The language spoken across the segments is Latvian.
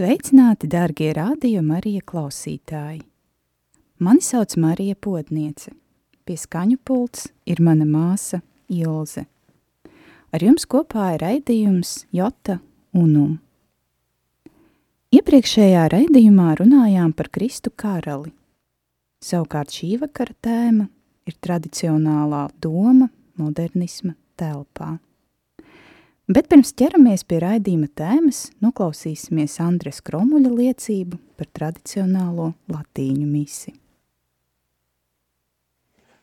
Sveicināti, dārgie radio Marija klausītāji! Mani sauc Marija Podniece. Pie skaņu pults ir mana māsa Ilze. Ar jums kopā ir raidījums Jota Unum. Iepriekšējā raidījumā runājām par Kristu karali. Savukārt šī vakara tēma ir tradicionālā doma modernisma telpā. Bet pirms ķeramies pie raidījuma tēmas, noklausīsimies Andres Kromuļa liecību par tradicionālo latīņu misi.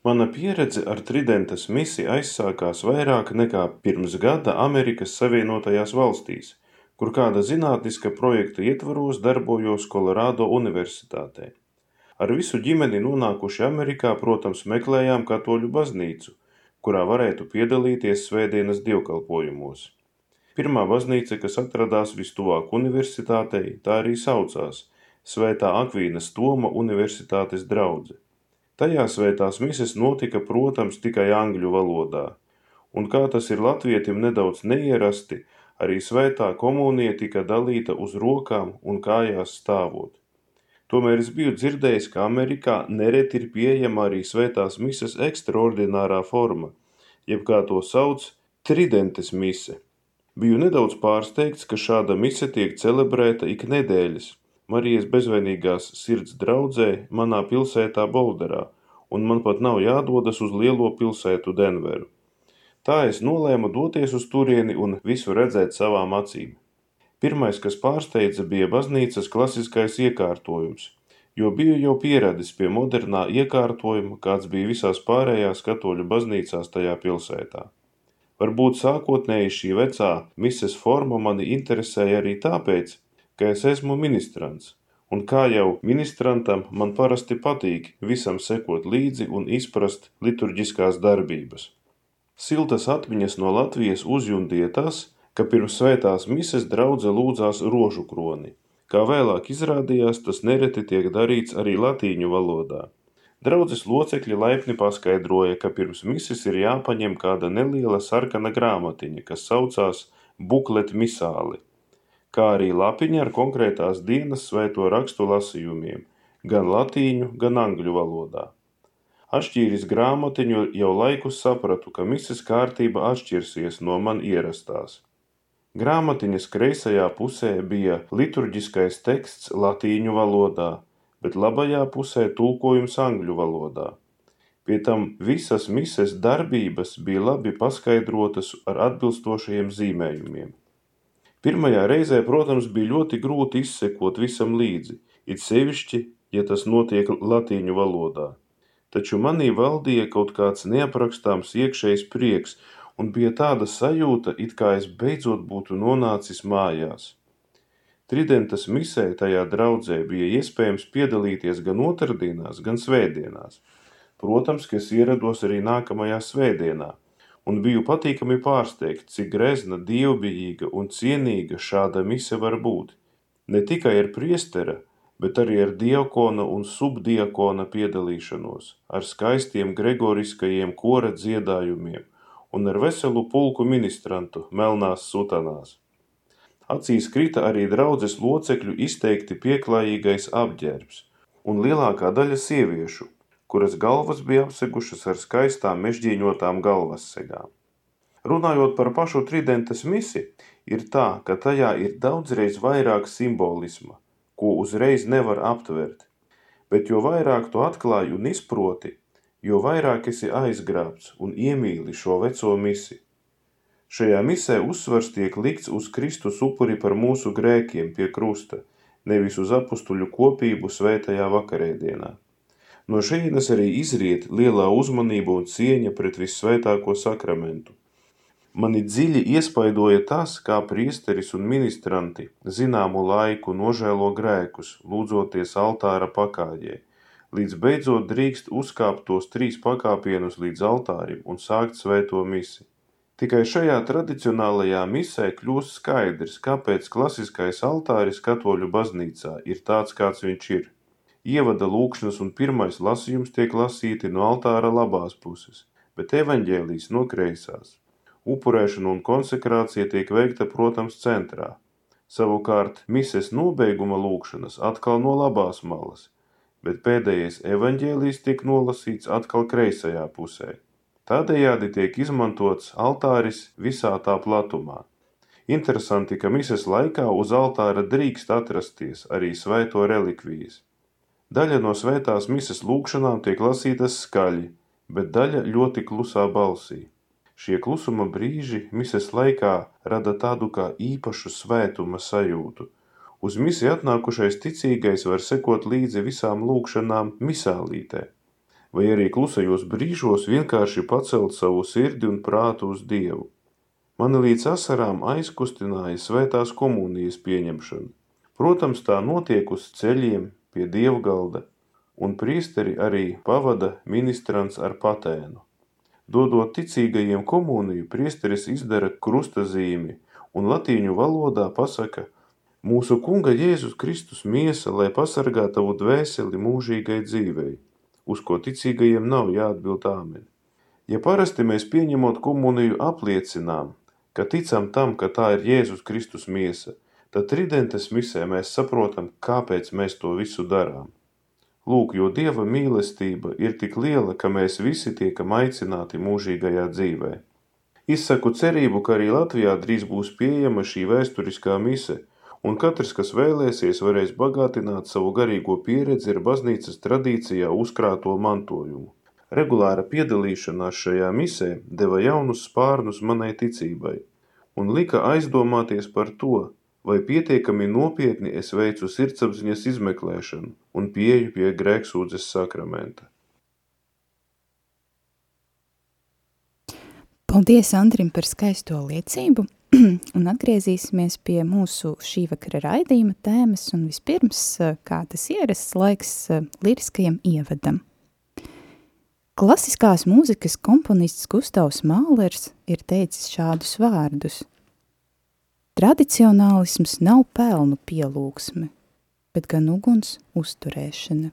Mana pieredze ar Tridentas misi aizsākās vairāk nekā pirms gada Amerikas Savienotajās valstīs, kur kāda zinātniska projekta ietvaros darbojos Kolorādo universitātē. Ar visu ģimeni nonākuši Amerikā, protams, meklējām katoļu baznīcu, kurā varētu piedalīties svētdienas dievkalpojumos. Pirmā baznīca, kas atradās vistuvāk universitātei, tā arī saucās – Svētā Akvīnas Toma universitātes draudze. Tajā svētās mises notika, protams, tikai angļu valodā. Un kā tas ir latvietim nedaudz neierasti, arī svētā komunija tika dalīta uz rokām un kājās stāvot. Tomēr es biju dzirdējis, ka Amerikā nereti ir pieejama arī svētās mises ekstraordinārā forma, jeb kā to sauc, tridentes mise – Biju nedaudz pārsteigts, ka šāda mise tiek celebrēta ik nedēļas Marijas bezvainīgās sirds draudzē manā pilsētā Bolderā, un man pat nav jādodas uz lielo pilsētu Denveru. Tā es nolēmu doties uz turieni un visu redzēt savām acīm. Pirmais, kas pārsteidza, bija baznīcas klasiskais iekārtojums, jo biju jau pieradis pie modernā iekārtojuma, kāds bija visās pārējās katoļu baznīcās tajā pilsētā. Varbūt sākotnēji šī vecā mises forma mani interesēja arī tāpēc, ka es esmu ministrants, un kā jau ministrantam man parasti patīk visam sekot līdzi un izprast liturģiskās darbības. Siltas atmiņas no Latvijas uzjundīja tas, ka pirms svētās mises draudze lūdzās rožu kroni. Kā vēlāk izrādījās, tas nereti tiek darīts arī latīņu valodā. Draudzes locekļi laipni paskaidroja, ka pirms mises ir jāpaņem kāda neliela sarkana grāmatiņa, kas saucās buklet misāli, kā arī lapiņa ar konkrētās dienas svēto rakstu lasījumiem, gan latīņu, gan angļu valodā. Atšķīris grāmatiņu jau laikus sapratu, ka mises kārtība atšķirsies no man ierastās. Grāmatiņas kreisajā pusē bija liturģiskais teksts latīņu valodā – bet labajā pusē tulkojums angļu valodā. Pie tam visas mises darbības bija labi paskaidrotas ar atbilstošajiem zīmējumiem. Pirmajā reizē, protams, bija ļoti grūti izsekot visam līdzi, it sevišķi, ja tas notiek latīņu valodā. Taču manī valdīja kaut kāds neaprakstāms iekšējs prieks, un bija tāda sajūta, it kā es beidzot būtu nonācis mājās. Tridentas misē tajā draudzē bija iespējams piedalīties gan otrdienās, gan svētdienās. Protams, ka es ierados arī nākamajā svētdienā, un biju patīkami pārsteigts, cik grezna, dievbijīga un cienīga šāda mise var būt. Ne tikai ar priestera, bet arī ar diakona un subdiakona piedalīšanos, ar skaistiem gregoriskajiem kora dziedājumiem un ar veselu pulku ministrantu melnās sutanās. Acīs krita arī draudzes locekļu izteikti pieklājīgais apģērbs un lielākā daļa sieviešu, kuras galvas bija apsegušas ar skaistām mežģīņotām galvassegām. Runājot par pašu tridentes misi, ir tā, ka tajā ir daudzreiz vairāk simbolisma, ko uzreiz nevar aptvert, bet jo vairāk to atklāji un izproti, jo vairāk esi aizgrābts un iemīli šo veco misi. Šajā misē uzsvars tiek likts uz Kristus upuri par mūsu grēkiem pie krusta, nevis uz apustuļu kopību svētajā vakarēdienā. No šejienes arī izriet lielā uzmanība un cieņa pret vissvētāko sakramentu. Mani dziļi iespaidoja tas, kā priesteris un ministranti zināmu laiku nožēlo grēkus, lūdzoties altāra pakāģē, līdz beidzot drīkst uzkāpt tos trīs pakāpienus līdz altārim un sākt svēto misi. Tikai šajā tradicionālajā misē kļūst skaidrs, kāpēc klasiskais altāris katoļu baznīcā ir tāds, kāds viņš ir. Ievada lūkšanas un pirmais lasījums tiek lasīti no altāra labās puses, bet evaņģēlijas no kreisās. Upurēšana un konsekrācija tiek veikta, protams, centrā. Savukārt mises nobeiguma lūkšanas atkal no labās malas, bet pēdējais evaņģēlijs tiek nolasīts atkal kreisajā pusē. Tādējādi tiek izmantots altāris visā tā platumā. Interesanti, ka mises laikā uz altāra drīkst atrasties arī svēto relikvijas. Daļa no svētās mises lūkšanām tiek lasītas skaļi, bet daļa ļoti klusā balsī. Šie klusuma brīži mises laikā rada tādu kā īpašu svētuma sajūtu. Uz misi atnākušais ticīgais var sekot līdzi visām lūkšanām misālītē vai arī klusajos brīžos vienkārši pacelt savu sirdi un prātu uz Dievu. Mani līdz asarām aizkustināja svētās komunijas pieņemšana. Protams, tā notiek uz ceļiem pie dievgalda, un priesteri arī pavada ministrants ar patēnu. Dodot ticīgajiem komuniju, priesteris izdara krustazīmi un latīņu valodā pasaka Mūsu kunga Jēzus Kristus miesa, lai pasargā tavu dvēseli mūžīgai dzīvei uz ko ticīgajiem nav jāatbild āmen. Ja parasti mēs pieņemot komuniju apliecinām, ka ticam tam, ka tā ir Jēzus Kristus miesa, tad tridentes misē mēs saprotam, kāpēc mēs to visu darām. Lūk, jo Dieva mīlestība ir tik liela, ka mēs visi tiekam aicināti mūžīgajā dzīvē. Izsaku cerību, ka arī Latvijā drīz būs pieejama šī vēsturiskā mise – un katrs, kas vēlēsies, varēs bagātināt savu garīgo pieredzi ar baznīcas tradīcijā uzkrāto mantojumu. Regulāra piedalīšanās šajā misē deva jaunus spārnus manai ticībai un lika aizdomāties par to, vai pietiekami nopietni es veicu sirdsapziņas izmeklēšanu un pieeju pie grēksūdzes sakramenta. Paldies Andrim par skaisto liecību. un atgriezīsimies pie mūsu šī vakara raidījuma tēmas un vispirms, eh, kā tas ierasts laiks eh, liriskajam ievadam. Klasiskās mūzikas komponists Gustavs Mālers ir teicis šādus vārdus. Tradicionālisms nav pelnu pielūgsme, bet gan uguns uzturēšana.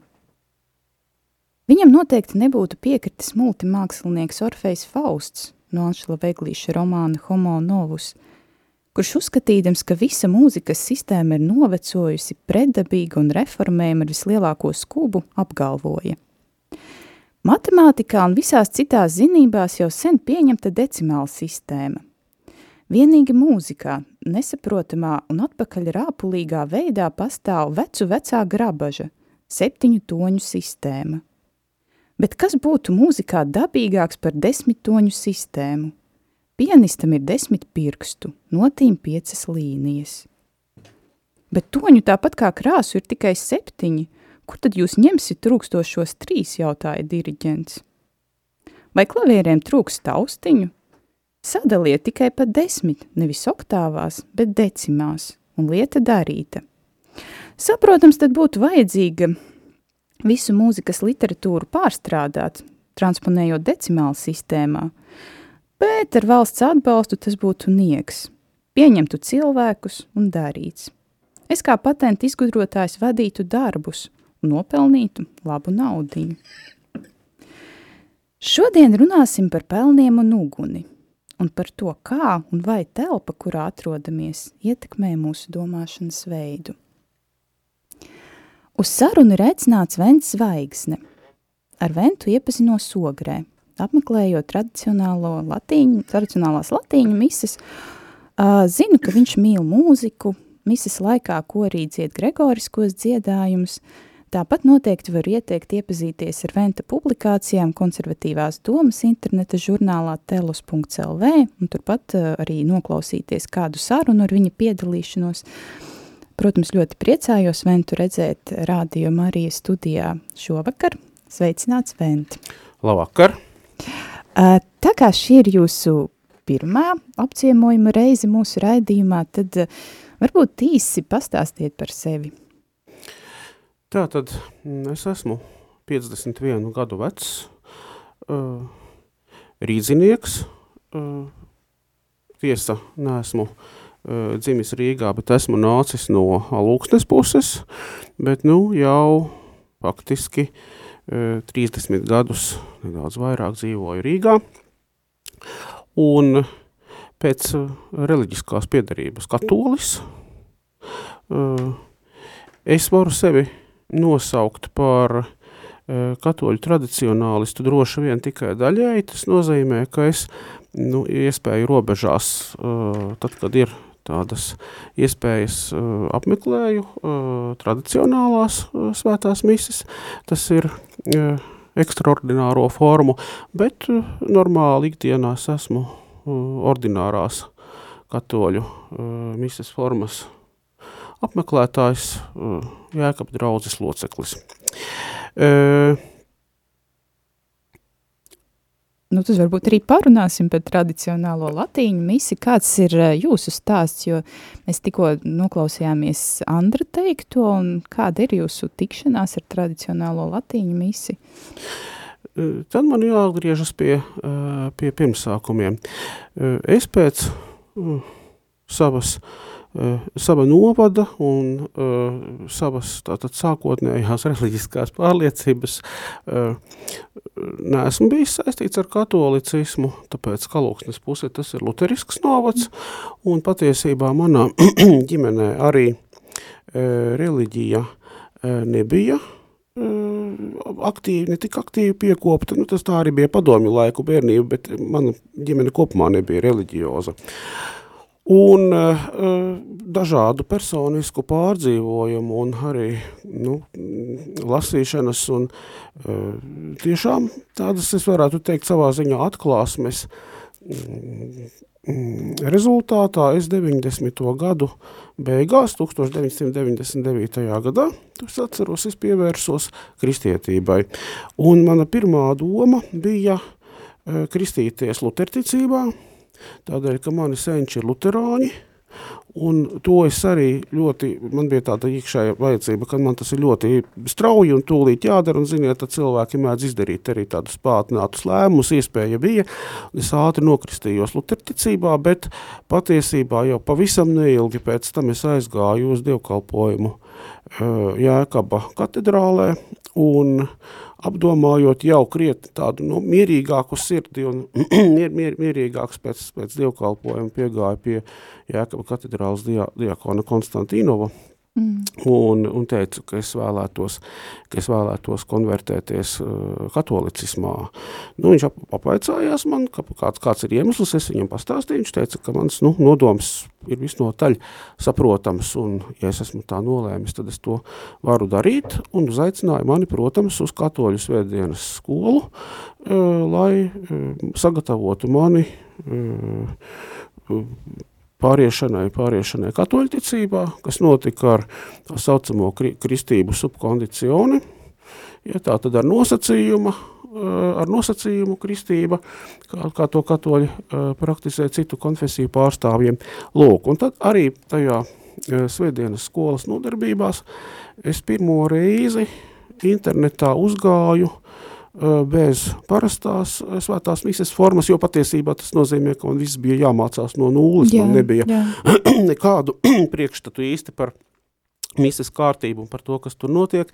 Viņam noteikti nebūtu piekritis multimākslinieks Orfejs Fausts no Anšla Veglīša romāna Homo novus – kurš uzskatīdams, ka visa mūzikas sistēma ir novecojusi, predabīga un reformējama ar vislielāko skubu, apgalvoja. Matemātikā un visās citās zinībās jau sen pieņemta decimāla sistēma. Vienīgi mūzikā, nesaprotamā un atpakaļ rāpulīgā veidā pastāv vecu vecā grabaža, septiņu toņu sistēma. Bet kas būtu mūzikā dabīgāks par desmit toņu sistēmu – Pianistam ir desmit pirkstu, notīm piecas līnijas. Bet toņu tāpat kā krāsu ir tikai septiņi. Kur tad jūs ņemsiet trūkstošos trīs, jautāja diriģents. Vai klavieriem trūks taustiņu? Sadaliet tikai pa desmit, nevis oktāvās, bet decimās, un lieta darīta. Saprotams, tad būtu vajadzīga visu mūzikas literatūru pārstrādāt, transponējot decimālu sistēmā – bet ar valsts atbalstu tas būtu nieks. Pieņemtu cilvēkus un darīts. Es kā patentu izgudrotājs vadītu darbus un nopelnītu labu naudiņu. Šodien runāsim par pelniem un uguni, un par to, kā un vai telpa, kurā atrodamies, ietekmē mūsu domāšanas veidu. Uz sarunu ir aicināts Vents Zvaigzne. Ar Ventu iepazinos ogrē – apmeklējot tradicionālo latīņu, tradicionālās latīņu mises, uh, zinu, ka viņš mīl mūziku, mises laikā, ko arī dzied gregoriskos dziedājumus, Tāpat noteikti var ieteikt iepazīties ar Venta publikācijām konservatīvās domas interneta žurnālā telos.lv un turpat uh, arī noklausīties kādu sarunu ar viņa piedalīšanos. Protams, ļoti priecājos Ventu redzēt Rādio Marijas studijā šovakar. Sveicināts, Vent! Labvakar! Tā kā šī ir jūsu pirmā apciemojuma reize mūsu raidījumā, tad varbūt īsi pastāstiet par sevi. Tā tad mm, es esmu 51 gadu vecs, uh, rīzinieks, tiesa neesmu dzimis Rīgā, bet esmu nācis no Lūksnes puses, bet nu jau faktiski uh, 30 gadus, nedaudz vairāk dzīvoju Rīgā, un pēc reliģiskās piedarības katolis, es varu sevi nosaukt par katoļu tradicionālistu droši vien tikai daļēji. Tas nozīmē, ka es nu, iespēju robežās, tad, kad ir tādas iespējas uh, apmeklēju uh, tradicionālās uh, svētās mises. Tas ir uh, ekstraordināro formu, bet uh, normāli ikdienās esmu uh, ordinārās katoļu uh, mises formas apmeklētājs, uh, Jēkab draudzes loceklis. Uh, Nu, tas varbūt arī parunāsim par tradicionālo latīņu misi. Kāds ir jūsu stāsts, jo mēs tikko noklausījāmies Andra teikto, un kāda ir jūsu tikšanās ar tradicionālo latīņu misi? Tad man jāatgriežas pie, pie pirmsākumiem. Es pēc savas uh, uh, sava novada un uh, savas tātad sākotnējās reliģiskās pārliecības uh, neesmu bijis saistīts ar katolicismu, tāpēc kalūksnes puse tas ir luterisks novads, un patiesībā manā ģimenē arī uh, reliģija uh, nebija aktīvi, ne tik aktīvi piekopta, nu tas tā arī bija padomju laiku bērnība, bet mana ģimene kopumā nebija reliģioza. Uh, Un uh, dažādu personisku pārdzīvojumu un arī nu, lasīšanas un uh, tiešām tādas, es varētu teikt, savā ziņā atklāsmes mm, rezultātā es 90. gadu beigās, 1999. gadā, es atceros, es pievērsos kristietībai. Un mana pirmā doma bija kristīties luterticībā, tādēļ, ka mani senči ir luterāņi, un to es arī ļoti, man bija tāda iekšēja vajadzība, ka man tas ir ļoti strauji un tūlīt jādara, un ziniet, tad cilvēki mēdz izdarīt arī tādus pātinātus lēmumus, iespēja bija, es ātri nokristījos luterticībā, bet patiesībā jau pavisam neilgi pēc tam es aizgāju uz dievkalpojumu Jēkaba katedrālē, un apdomājot jau krietni tādu nu, mierīgāku sirdi un mier, mier, mierīgāks pēc, pēc dievkalpojuma piegāja pie Jēkaba katedrāls dia, diakona Konstantīnova Mm. Un, un teicu, ka es vēlētos, ka es vēlētos konvertēties uh, katolicismā. Nu, viņš ap, apvaicājās man, ka, kāds, kāds ir iemesls, es viņam pastāstīju, viņš teica, ka mans nu, nodoms ir visnotaļ saprotams, un ja es esmu tā nolēmis, tad es to varu darīt, un uzaicināja mani, protams, uz katoļu svētdienas skolu, uh, lai uh, sagatavotu mani uh, pāriešanai, pāriešanai katoļticībā, kas notika ar tā saucamo kri, kristību subkondicioni, ja tā tad ar nosacījumu, eh, ar nosacījumu kristība, kā, kā to katoļi eh, praktizē citu konfesiju pārstāvjiem. Lūk, un tad arī tajā eh, svētdienas skolas nodarbībās es pirmo reizi internetā uzgāju uh, bez parastās svētās mises formas, jo patiesībā tas nozīmē, ka man viss bija jāmācās no nulles, jā, man nebija jā. nekādu priekšstatu īsti par mises kārtību un par to, kas tur notiek.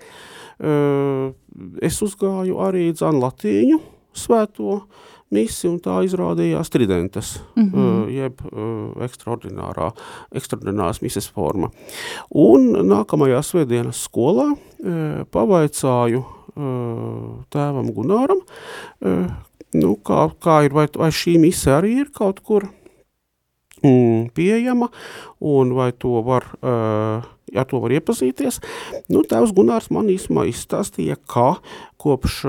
Es uzgāju arī dzan latīņu svēto misi, un tā izrādījās tridentes, mm -hmm. jeb ekstraordinārā, ekstraordinārās mises forma. Un nākamajā svētdienas skolā pavaicāju tēvam Gunāram, nu, kā, kā ir, vai, vai šī mise arī ir kaut kur mm, pieejama, un vai to var, ja to var iepazīties. Nu, tēvs Gunārs man īsumā izstāstīja, ka kopš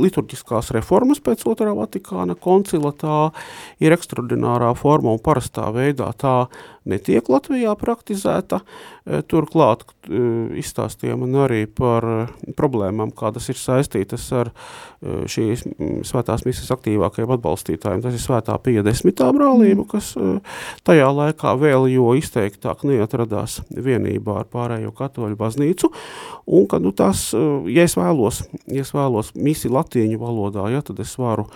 liturģiskās reformas pēc otrā Vatikāna koncila, tā ir ekstraordinārā forma un parastā veidā tā netiek Latvijā praktizēta. E, turklāt e, izstāstījām arī par e, problēmām, kādas ir saistītas ar šīs svētās misijas aktīvākajiem atbalstītājiem. Tas ir svētā pie desmitā brālība, kas tajā laikā vēl jo izteiktāk neatradās vienībā ar pārējo katoļu baznīcu. Un, ka, nu, tās, ja es vēlos, ja es vēlos misi latīņu valodā, ja, tad es varu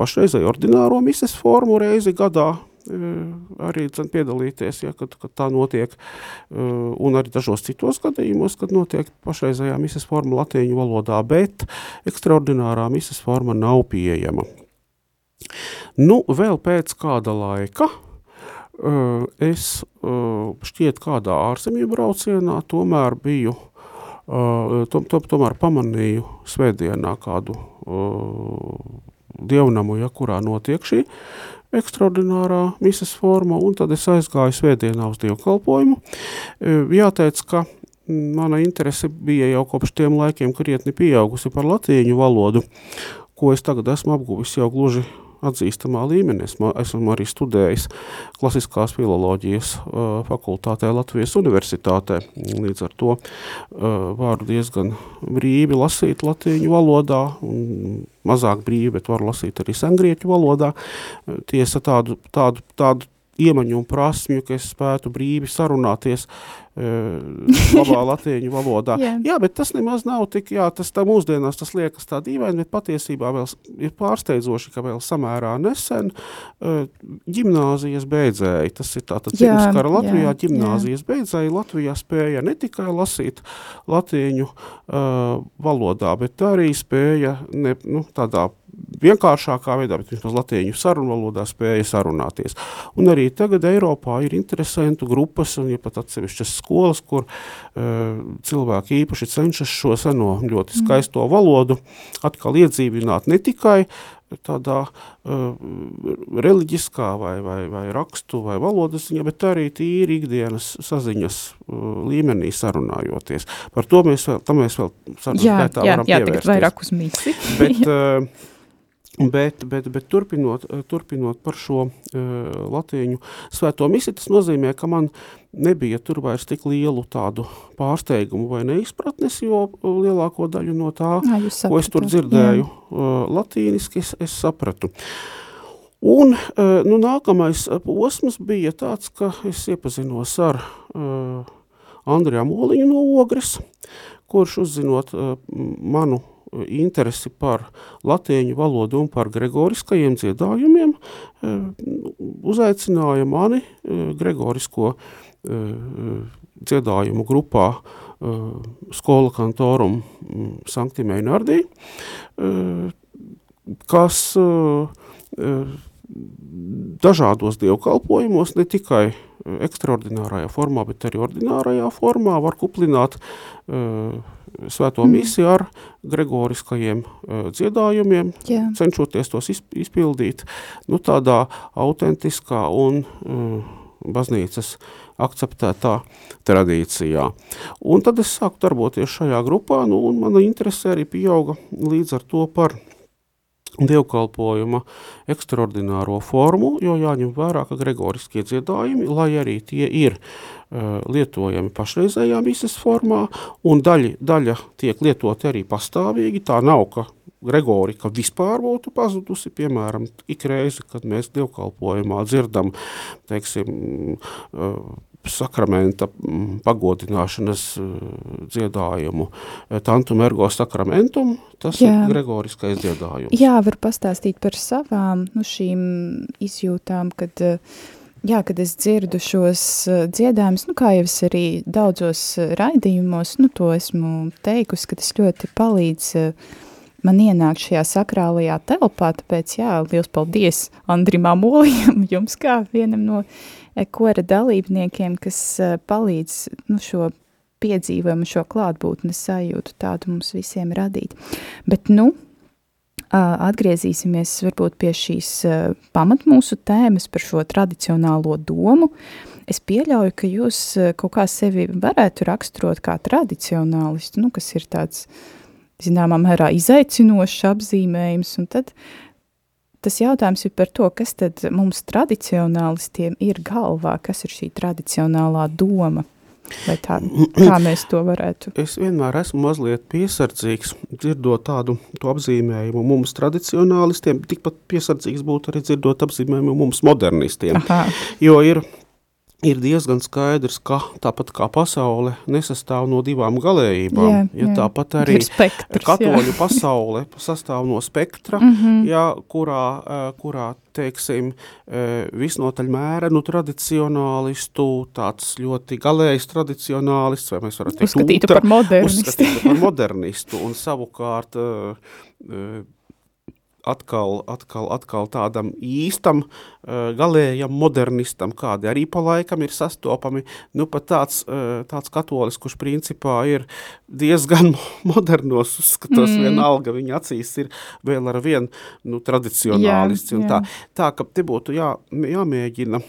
pašreizēju ordināro mises formu reizi gadā arī dzen, piedalīties, ja, kad, kad tā notiek, un arī dažos citos gadījumos, kad notiek pašreizējā mises forma latīņu valodā, bet ekstraordinārā mises forma nav pieejama. Nu, vēl pēc kāda laika es šķiet kādā ārzemju braucienā tomēr biju, to, to, tomēr pamanīju svētdienā kādu dievnamu, ja, kurā notiek šī ekstraordinārā misas forma, un tad es aizgāju svētdienā uz dievkalpojumu. Jāteic, ka mana interese bija jau kopš tiem laikiem krietni pieaugusi par latīņu valodu, ko es tagad esmu apguvis jau gluži atzīstamā līmenī. Es esmu arī studējis klasiskās filoloģijas uh, fakultātē Latvijas universitātē. Līdz ar to uh, varu diezgan brīvi lasīt latīņu valodā, mazāk brīvi, bet varu lasīt arī sangrieķu valodā. Tiesa tādu, tādu, tādu iemaņu un prasmju, ka es spētu brīvi sarunāties labā latviešu valodā. jā. jā, bet tas nemaz nav tik, jā, tas tā mūsdienās tas liekas tā dīvaini, bet patiesībā vēl ir pārsteidzoši, ka vēl samērā nesen ģimnāzijas beidzēji, tas ir tātad Cimuskara Latvijā, jā, ģimnāzijas jā. beidzēji Latvijā spēja ne tikai lasīt latīņu uh, valodā, bet arī spēja ne, nu, tādā vienkāršākā veidā, bet vismaz latīņu sarunu valodā spēja sarunāties. Un arī tagad Eiropā ir interesantu grupas un ir pat atsevišķas skolas, kur uh, cilvēki īpaši cenšas šo seno ļoti mm. skaisto valodu atkal iedzīvināt ne tikai tādā uh, reliģiskā vai, vai, vai rakstu vai valodas ziņā, bet arī tīri ikdienas saziņas uh, līmenī sarunājoties. Par to mēs vēl, tam mēs vēl sarunas jā, jā, jā, tagad vairāk uz misi. bet, uh, Bet, bet, bet turpinot, turpinot par šo uh, latīņu svēto misiju, tas nozīmē, ka man nebija tur vairs tik lielu tādu pārsteigumu vai neizpratnes, jo lielāko daļu no tā, jā, ko es tur dzirdēju uh, latīniski, es, es sapratu. Un uh, nu, nākamais posms bija tāds, ka es iepazinos ar uh, Andriju Moliņu no Ogres, kurš uzzinot uh, manu interesi par latīņu valodu un par gregoriskajiem dziedājumiem, e, uzaicināja mani e, gregorisko e, dziedājumu grupā Skola kantorum Sankti Meinardī, kas dažādos dievkalpojumos, ne tikai ekstraordinārajā formā, bet arī ordinārajā formā var kuplināt uh, svēto mm. misiju ar gregoriskajiem uh, dziedājumiem, Jā. cenšoties tos izpildīt nu, tādā autentiskā un uh, baznīcas akceptētā tradīcijā. Un tad es sāku darboties šajā grupā, nu, un mana interese arī pieauga līdz ar to par dievkalpojuma ekstraordināro formu, jo jāņem vērā, ka gregoriskie dziedājumi, lai arī tie ir uh, lietojami pašreizējā mises formā, un daļa, daļa tiek lietoti arī pastāvīgi, tā nav, ka Gregorika vispār būtu pazudusi, piemēram, ik reizi, kad mēs dievkalpojumā dzirdam, teiksim, uh, sakramenta mm, pagodināšanas eh, dziedājumu eh, Tantum ergo sakramentum, tas Jā. ir gregoriskais dziedājums. Jā, var pastāstīt par savām nu, šīm izjūtām, kad, eh, jā, kad es dzirdu šos dziedājumus, nu, kā jau es arī daudzos raidījumos, nu, to esmu teikusi, ka tas ļoti palīdz man ienākt šajā sakrālajā telpā, tāpēc jā, liels paldies Andrim Amolijam, jums kā vienam no uh, kora dalībniekiem, kas e, palīdz nu, šo piedzīvojumu, šo klātbūtnes sajūtu tādu mums visiem radīt. Bet, nu, atgriezīsimies varbūt pie šīs pamat mūsu tēmas par šo tradicionālo domu. Es pieļauju, ka jūs kaut kā sevi varētu raksturot kā tradicionālistu, nu, kas ir tāds zināmā mērā izaicinošs apzīmējums, un tad tas jautājums ir par to, kas tad mums tradicionālistiem ir galvā, kas ir šī tradicionālā doma. Vai tā, kā mēs to varētu? Es vienmēr esmu mazliet piesardzīgs, dzirdot tādu apzīmējumu mums tradicionālistiem, tikpat piesardzīgs būtu arī dzirdot apzīmējumu mums modernistiem. Aha. Jo ir ir diezgan skaidrs, ka tāpat kā pasaule nesastāv no divām galējībām, jā, ja jā. tāpat arī spektrs, katoļu jā. pasaule sastāv no spektra, mm -hmm. ja, kurā, kurā teiksim, visnotaļ mērenu tradicionālistu, tāds ļoti galējs tradicionālists, vai mēs varētu teikt, uzskatītu par modernistu. Uzskatītu par modernistu, un savukārt atkal, atkal, atkal tādam īstam, uh, galējam modernistam, kādi arī pa laikam ir sastopami, nu pat tāds, uh, tāds katolis, kurš principā ir diezgan modernos uzskatos, mm. vienalga viņa acīs ir vēl ar vien nu, tradicionālists. Jā, jā. Tā, tā, ka te būtu jā, jāmēģina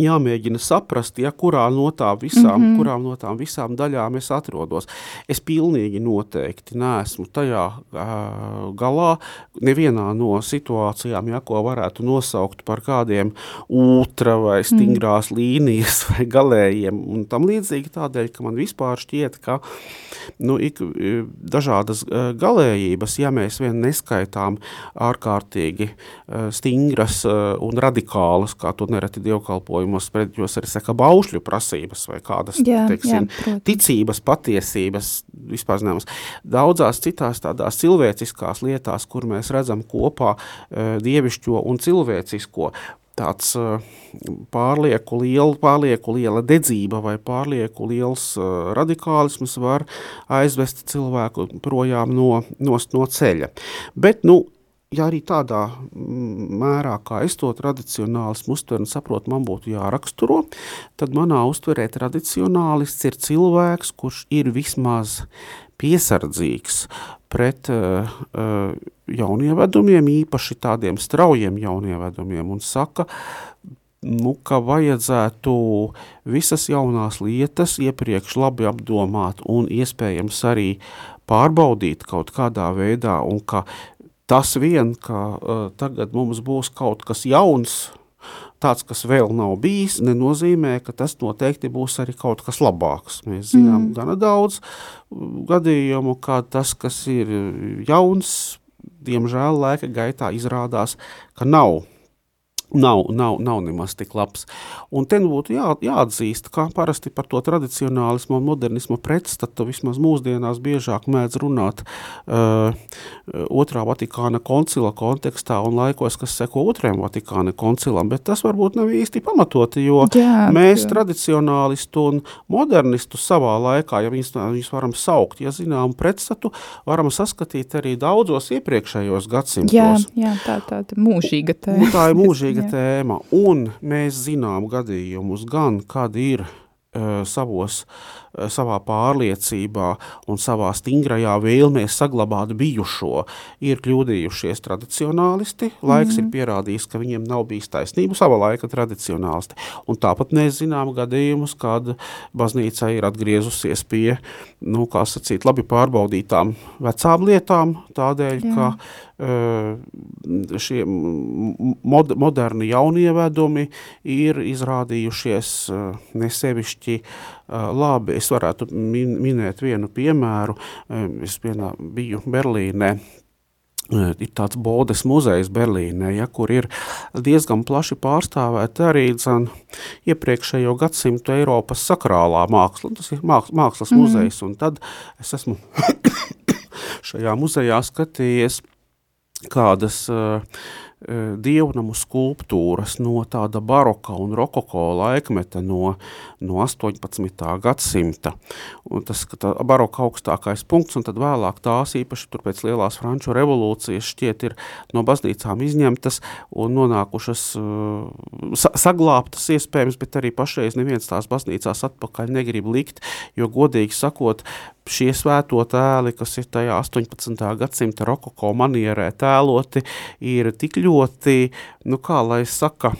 jāmēģina saprast, ja, kurā no, tā visām, mm -hmm. kurā no tām visām daļām es atrodos. Es pilnīgi noteikti neesmu tajā uh, galā, nevienā no situācijām, ja, ko varētu nosaukt par kādiem ultra vai mhm. stingrās mm. līnijas vai galējiem un tam līdzīgi tādēļ, ka man vispār šķiet, ka nu, ik, dažādas galējības, ja mēs vien neskaitām ārkārtīgi uh, stingras uh, un radikālas, kā to nereti dievkalpoju tulkojumos sprediķos arī saka baušļu prasības vai kādas, jā, teiksim, jā, ticības, patiesības, vispār zināmas. Daudzās citās tādās cilvēciskās lietās, kur mēs redzam kopā uh, dievišķo un cilvēcisko, tāds uh, pārlieku, liela, pārlieku liela dedzība vai pārlieku liels uh, radikālisms var aizvest cilvēku projām no, no, no ceļa. Bet, nu, ja arī tādā mērā, kā es to tradicionālismu uztveru un saprotu, man būtu jāraksturo, tad manā uztverē tradicionālists ir cilvēks, kurš ir vismaz piesardzīgs pret uh, jaunievedumiem, īpaši tādiem straujiem jaunievedumiem, un saka, nu, ka vajadzētu visas jaunās lietas iepriekš labi apdomāt un iespējams arī pārbaudīt kaut kādā veidā, un ka Tas vien, ka uh, tagad mums būs kaut kas jauns, tāds, kas vēl nav bijis, nenozīmē, ka tas noteikti būs arī kaut kas labāks. Mēs zinām mm. gana daudz gadījumu, kā tas, kas ir jauns, diemžēl laika gaitā izrādās, ka nav nav, nav, nav nemaz tik labs. Un te būtu jā, jāatzīst, kā parasti par to tradicionālismu un modernismu pretstatu vismaz mūsdienās biežāk mēdz runāt uh, otrā Vatikāna koncila kontekstā un laikos, kas seko otrajam Vatikāna koncilam, bet tas varbūt nav īsti pamatoti, jo jā, mēs jā. tradicionālistu un modernistu savā laikā, ja viņus, viņus varam saukt, ja zinām pretstatu, varam saskatīt arī daudzos iepriekšējos gadsimtos. Jā, jā tā tāda mūžīga tēma. Nu, tā ir mūžīga tēma, un mēs zinām gadījumus gan, kad ir uh, savos uh, savā pārliecībā un savā stingrajā vēlmē saglabāt bijušo, ir kļūdījušies tradicionālisti. Laiks mm. ir mhm. pierādījis, ka viņiem nav bijis taisnība savā laika tradicionālisti. Un tāpat mēs zinām gadījumus, kad baznīca ir atgriezusies pie, nu, kā sacīt, labi pārbaudītām vecām lietām, tādēļ, Jā. ka uh, šie mod, moderni jaunievedumi ir izrādījušies uh, nesevišķi uh, labi. Es varētu min, minēt vienu piemēru. Es vienā biju Berlīnē. Ir tāds Bodes muzejs Berlīnē, ja, kur ir diezgan plaši pārstāvēta arī zan, iepriekšējo gadsimtu Eiropas sakrālā māksla. Tas ir mākslas, mākslas mm. muzejs, un tad es esmu šajā muzejā skatījies kādas uh, Eh, dievnamu skulptūras no tāda baroka un rokoko laikmeta no, no 18. gadsimta. Un tas tā baroka augstākais punkts, un tad vēlāk tās īpaši tur pēc lielās franču revolūcijas šķiet ir no baznīcām izņemtas un nonākušas uh, sa saglābtas iespējams, bet arī pašreiz neviens tās baznīcās atpakaļ negrib likt, jo godīgi sakot, šie svēto tēli, kas ir tajā 18. gadsimta rokoko manierē tēloti, ir tik ļoti nu kā lai saka,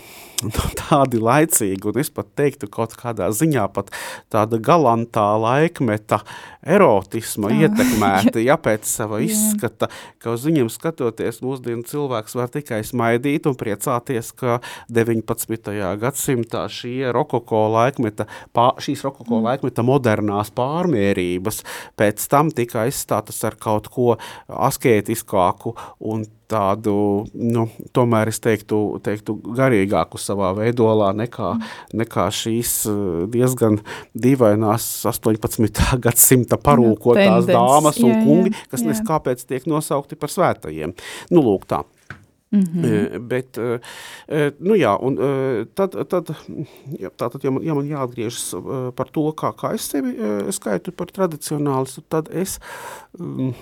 tādi laicīgi, un es pat teiktu kaut kādā ziņā pat tāda galantā laikmeta erotisma oh, ietekmēta, ja pēc sava izskata, ka uz viņiem skatoties mūsdienu cilvēks var tikai smaidīt un priecāties, ka 19. gadsimtā šie rokoko laikmeta, pār, šīs rokoko mm. laikmeta modernās pārmērības pēc tam tika aizstātas ar kaut ko askētiskāku un tādu, nu, tomēr es teiktu, teiktu garīgāku savā veidolā nekā, mm. nekā šīs eh, diezgan dīvainās 18. gadsimta parūkotās no, dāmas un jā, kungi, kas jā. nes kāpēc tiek nosaukti par svētajiem. Nu, lūk tā. Mm -hmm. Bet, nu jā, un tad, tad, jā, tātad, ja man, ja man jāatgriežas par to, kā, kā es sevi skaitu par tradicionālistu, tad es... Um,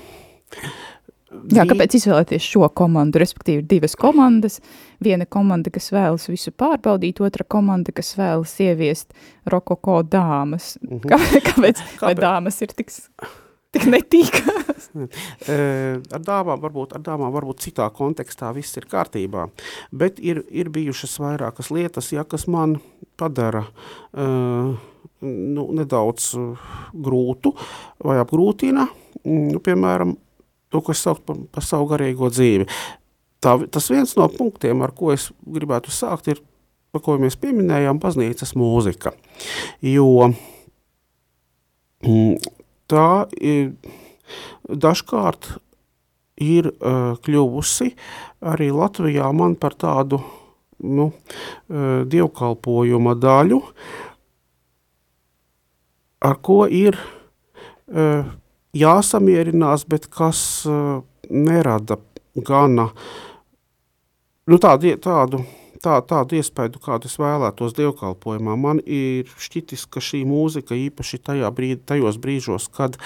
Jā, kāpēc izvēlēties šo komandu? Respektīvi, divas komandas. Viena komanda, kas vēlas visu pārbaudīt, otra komanda, kas vēlas ieviest rokoko dāmas. Mm -hmm. Kā, kāpēc? kāpēc? Vai dāmas ir tik, tik netīkās? ar, dāmām varbūt, ar dāmām varbūt citā kontekstā viss ir kārtībā, bet ir, ir bijušas vairākas lietas, ja, kas man padara uh, nu, nedaudz grūtu vai apgrūtina. Nu, piemēram, to, ko es saucu par, par savu garīgo dzīvi. Tā, tas viens no punktiem, ar ko es gribētu sākt, ir, par ko mēs pieminējām, baznīcas mūzika. Jo mm, tā ir, dažkārt ir uh, kļuvusi arī Latvijā man par tādu nu, uh, dievkalpojuma daļu, ar ko ir uh, jāsamierinās, bet kas uh, nerada gana nu, tādu, tādu, tā, tādu iespēju, kādu es vēlētos dievkalpojumā. Man ir šķitis, ka šī mūzika īpaši tajā brīd, tajos brīžos, kad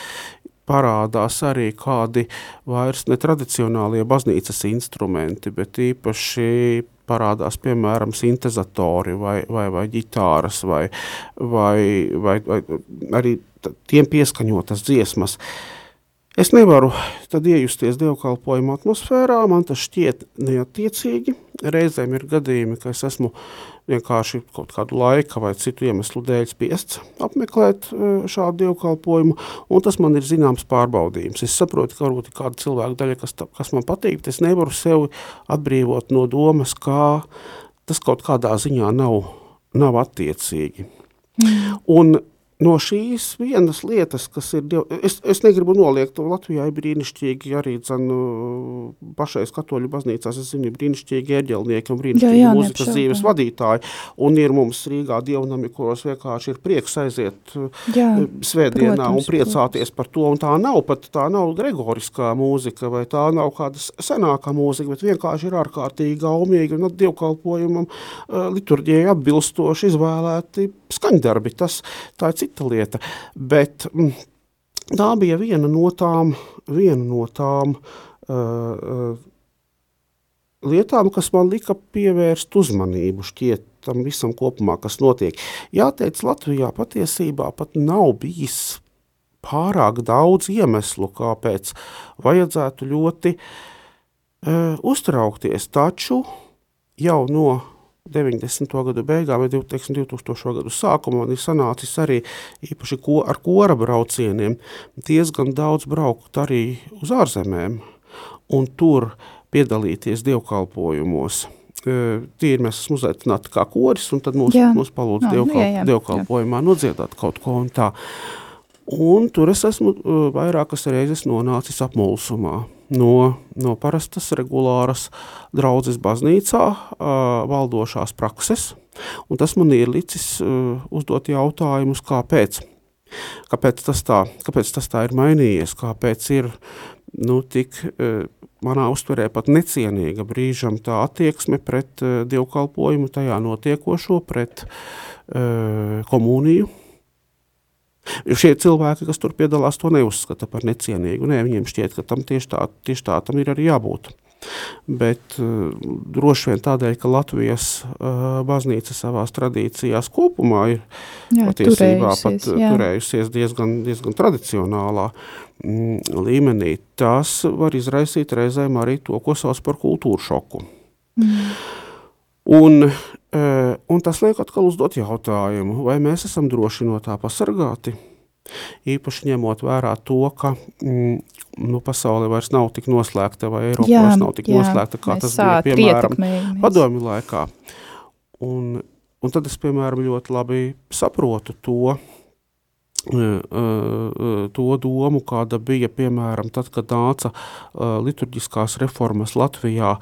parādās arī kādi vairs netradicionālie baznīcas instrumenti, bet īpaši parādās piemēram sintezatori vai, vai, vai ģitāras vai, vai, vai, vai arī tiem pieskaņotas dziesmas. Es nevaru tad iejusties dievkalpojuma atmosfērā, man tas šķiet neatiecīgi. Reizēm ir gadījumi, ka es esmu vienkārši kaut kādu laika vai citu iemeslu dēļ spiests apmeklēt e, šādu dievkalpojumu, un tas man ir zināms pārbaudījums. Es saprotu, ka varbūt ir kāda cilvēka daļa, kas, kas man patīk, bet es nevaru sevi atbrīvot no domas, kā tas kaut kādā ziņā nav, nav attiecīgi. Mm. Un no šīs vienas lietas, kas ir, diev... es, es negribu noliegt, to Latvijā ir brīnišķīgi arī, zan, pašais katoļu baznīcās, es zinu, brīnišķīgi ērģelnieki un brīnišķīgi jā, jā, mūzikas dzīves vadītāji, un ir mums Rīgā dievnami, kuros vienkārši ir prieks aiziet jā, svētdienā protams, un priecāties protams. par to, un tā nav pat, tā nav gregoriskā mūzika, vai tā nav kāda senākā mūzika, bet vienkārši ir ārkārtīgi gaumīgi un dievkalpojumam liturģijai atbilstoši izvēlēti skaņdarbi, tas tā ir cita lieta, bet mm, tā bija viena no tām, viena no tām uh, uh, lietām, kas man lika pievērst uzmanību šķiet tam visam kopumā, kas notiek. Jāteic, Latvijā patiesībā pat nav bijis pārāk daudz iemeslu, kāpēc vajadzētu ļoti uh, uztraukties, taču jau no 90. gadu beigām vai 2000. gadu sākumā man ir sanācis arī īpaši ko, ar kora braucieniem diezgan daudz braukt arī uz ārzemēm un tur piedalīties dievkalpojumos. Tīri mēs esam uzaicināti kā koris, un tad mūs, jā. mūs palūdz no, dievkal, jā, jā, dievkalpojumā nodziedāt kaut ko un tā. Un tur es esmu vairākas reizes nonācis apmulsumā no, no parastas regulāras draudzes baznīcā valdošās prakses, un tas man ir licis uzdot jautājumus, kāpēc. Kāpēc tas, tā, kāpēc tas tā ir mainījies, kāpēc ir nu, tik manā uztverē pat necienīga brīžam tā attieksme pret dievkalpojumu, tajā notiekošo, pret komuniju, Šie cilvēki, kas tur piedalās, to neuzskata par necienīgu. Nē, viņiem šķiet, ka tam tieši tā, tieši tā tam ir arī jābūt. Bet uh, droši vien tādēļ, ka Latvijas uh, baznīca savās tradīcijās kopumā ir jā, patiesībā pat jā. turējusies diezgan, diezgan tradicionālā mm, līmenī, tas var izraisīt reizēm arī to, ko sauc par kultūru šoku. Mm. Un, un tas liek atkal uzdot jautājumu, vai mēs esam droši no tā pasargāti. Īpaši ņemot vērā to, ka mm, nu, pasaule vairs nav tik noslēgta, vai Eiropa jā, vairs nav tik jā, noslēgta, kā tas bija piemēram padomju laikā. Un, un tad es, piemēram, ļoti labi saprotu to, to domu, kāda bija piemēram tad, kad nāca liturģiskās reformas Latvijā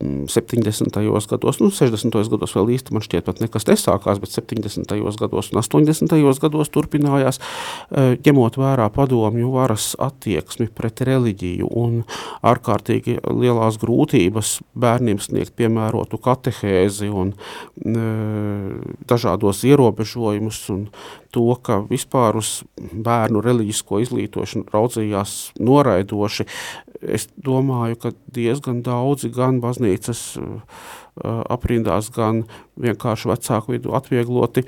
70. gados, nu, 60. gados vēl īsti man šķiet, pat nekas nesākās, bet 70. gados un 80. gados turpinājās, e, ņemot vērā padomju varas attieksmi pret reliģiju un ārkārtīgi lielās grūtības bērniem sniegt piemērotu katehēzi un e, dažādos ierobežojumus un to, ka vispār uz bērnu reliģisko izglītošanu raudzījās noraidoši, es domāju, ka diezgan daudzi gan baznīcas aprindās, gan vienkārši vecāku vidu atviegloti